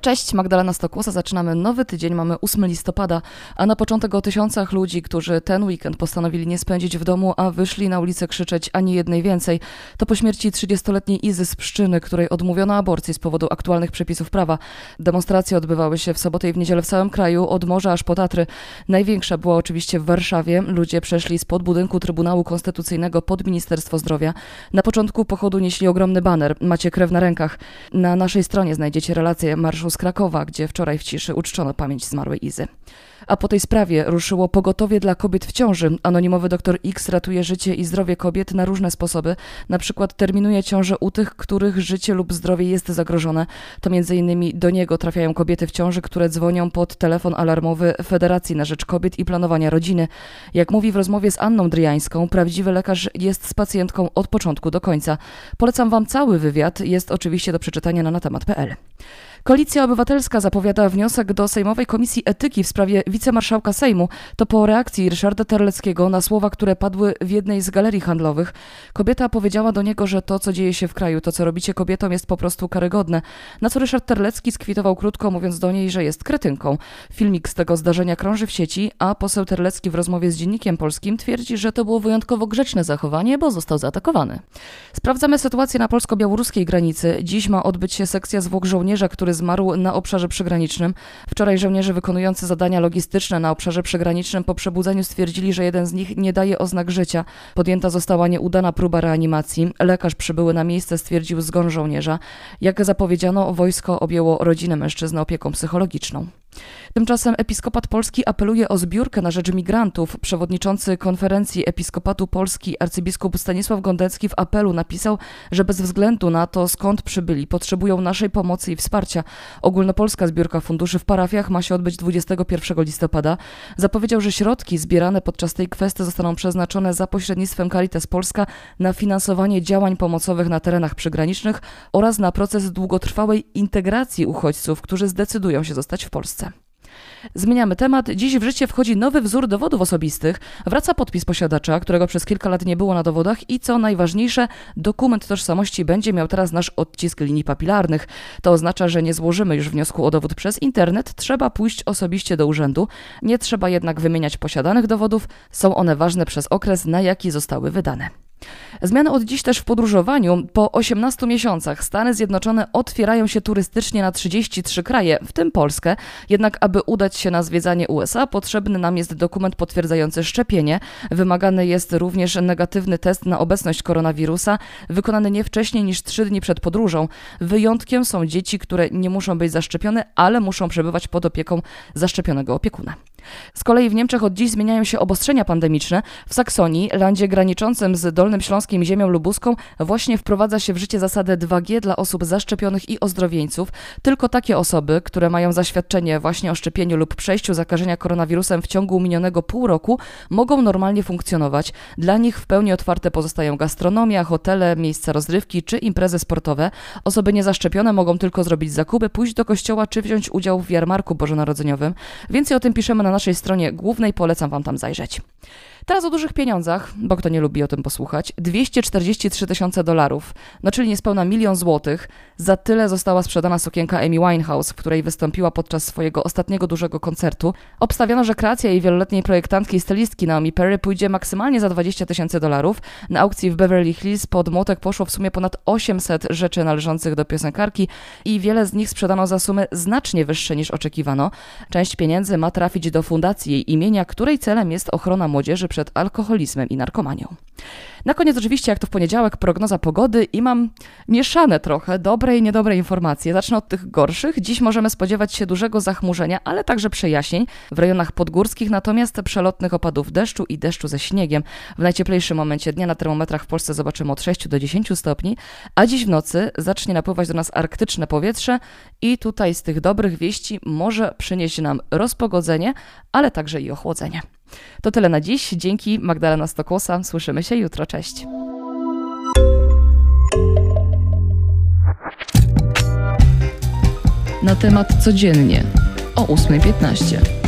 Cześć, Magdalena Stokłosa. Zaczynamy nowy tydzień, mamy 8 listopada, a na początek o tysiącach ludzi, którzy ten weekend postanowili nie spędzić w domu, a wyszli na ulicę krzyczeć ani jednej więcej. To po śmierci 30-letniej Izy z Pszczyny, której odmówiono aborcji z powodu aktualnych przepisów prawa. Demonstracje odbywały się w sobotę i w niedzielę w całym kraju, od morza aż po Tatry. Największa była oczywiście w Warszawie. Ludzie przeszli spod budynku Trybunału Konstytucyjnego pod Ministerstwo Zdrowia. Na początku pochodu nieśli ogromny baner. Macie krew na rękach. Na naszej stronie znajdziecie relację marszu z Krakowa, gdzie wczoraj w ciszy uczczono pamięć zmarłej Izy. A po tej sprawie ruszyło pogotowie dla kobiet w ciąży. Anonimowy doktor X ratuje życie i zdrowie kobiet na różne sposoby. Na przykład terminuje ciążę u tych, których życie lub zdrowie jest zagrożone. To między innymi do niego trafiają kobiety w ciąży, które dzwonią pod telefon alarmowy Federacji na Rzecz Kobiet i Planowania Rodziny. Jak mówi w rozmowie z Anną Dryjańską, prawdziwy lekarz jest z pacjentką od początku do końca. Polecam Wam cały wywiad, jest oczywiście do przeczytania na natemat.pl. Koalicja Obywatelska zapowiada wniosek do Sejmowej Komisji Etyki w sprawie wicemarszałka Sejmu. To po reakcji Ryszarda Terleckiego na słowa, które padły w jednej z galerii handlowych. Kobieta powiedziała do niego, że to, co dzieje się w kraju, to, co robicie kobietom, jest po prostu karygodne. Na co Ryszard Terlecki skwitował krótko, mówiąc do niej, że jest kretynką. Filmik z tego zdarzenia krąży w sieci, a poseł Terlecki w rozmowie z Dziennikiem Polskim twierdzi, że to było wyjątkowo grzeczne zachowanie, bo został zaatakowany. Sprawdzamy sytuację na polsko-białoruskiej granicy. Dziś ma odbyć się sekcja zwłok żołnierza, który zmarł na obszarze przygranicznym. Wczoraj żołnierze wykonujący zadania logistyczne na obszarze przygranicznym po przebudzeniu stwierdzili, że jeden z nich nie daje oznak życia. Podjęta została nieudana próba reanimacji. Lekarz przybyły na miejsce stwierdził zgon żołnierza. Jak zapowiedziano, wojsko objęło rodzinę mężczyzny opieką psychologiczną. Tymczasem Episkopat Polski apeluje o zbiórkę na rzecz migrantów. Przewodniczący konferencji Episkopatu Polski arcybiskup Stanisław Gondecki w apelu napisał, że bez względu na to skąd przybyli, potrzebują naszej pomocy i wsparcia. Ogólnopolska zbiórka funduszy w parafiach ma się odbyć 21 listopada. Zapowiedział, że środki zbierane podczas tej kwestii zostaną przeznaczone za pośrednictwem Caritas Polska na finansowanie działań pomocowych na terenach przygranicznych oraz na proces długotrwałej integracji uchodźców, którzy zdecydują się zostać w Polsce. Zmieniamy temat. Dziś w życie wchodzi nowy wzór dowodów osobistych. Wraca podpis posiadacza, którego przez kilka lat nie było na dowodach i co najważniejsze, dokument tożsamości będzie miał teraz nasz odcisk linii papilarnych. To oznacza, że nie złożymy już wniosku o dowód przez internet, trzeba pójść osobiście do urzędu. Nie trzeba jednak wymieniać posiadanych dowodów, są one ważne przez okres, na jaki zostały wydane. Zmiany od dziś też w podróżowaniu. Po 18 miesiącach Stany Zjednoczone otwierają się turystycznie na 33 kraje, w tym Polskę. Jednak, aby udać się na zwiedzanie USA, potrzebny nam jest dokument potwierdzający szczepienie. Wymagany jest również negatywny test na obecność koronawirusa, wykonany nie wcześniej niż 3 dni przed podróżą. Wyjątkiem są dzieci, które nie muszą być zaszczepione, ale muszą przebywać pod opieką zaszczepionego opiekuna. Z kolei w Niemczech od dziś zmieniają się obostrzenia pandemiczne. W Saksonii, landzie graniczącym z Dolnym Śląskiem i ziemią lubuską, właśnie wprowadza się w życie zasadę 2G dla osób zaszczepionych i ozdrowieńców. Tylko takie osoby, które mają zaświadczenie właśnie o szczepieniu lub przejściu zakażenia koronawirusem w ciągu minionego pół roku, mogą normalnie funkcjonować. Dla nich w pełni otwarte pozostają gastronomia, hotele, miejsca rozrywki czy imprezy sportowe. Osoby niezaszczepione mogą tylko zrobić zakupy, pójść do kościoła czy wziąć udział w jarmarku bożonarodzeniowym. Więcej o tym piszemy na na naszej stronie głównej, polecam Wam tam zajrzeć. Teraz o dużych pieniądzach, bo kto nie lubi o tym posłuchać. 243 tysiące dolarów, no czyli niespełna milion złotych. Za tyle została sprzedana sukienka Amy Winehouse, w której wystąpiła podczas swojego ostatniego dużego koncertu. Obstawiano, że kreacja jej wieloletniej projektantki i stylistki Naomi Perry pójdzie maksymalnie za 20 tysięcy dolarów. Na aukcji w Beverly Hills pod młotek poszło w sumie ponad 800 rzeczy należących do piosenkarki i wiele z nich sprzedano za sumy znacznie wyższe niż oczekiwano. Część pieniędzy ma trafić do fundacji jej imienia, której celem jest ochrona młodzieży przed alkoholizmem i narkomanią. Na koniec oczywiście, jak to w poniedziałek, prognoza pogody i mam mieszane trochę dobre i niedobre informacje. Zacznę od tych gorszych. Dziś możemy spodziewać się dużego zachmurzenia, ale także przejaśnień w rejonach podgórskich, natomiast przelotnych opadów deszczu i deszczu ze śniegiem. W najcieplejszym momencie dnia na termometrach w Polsce zobaczymy od 6 do 10 stopni, a dziś w nocy zacznie napływać do nas arktyczne powietrze i tutaj z tych dobrych wieści może przynieść nam rozpogodzenie, ale także i ochłodzenie. To tyle na dziś. Dzięki Magdalena Stokłosa. Słyszymy się jutro. Cześć. Na temat codziennie o 8.15.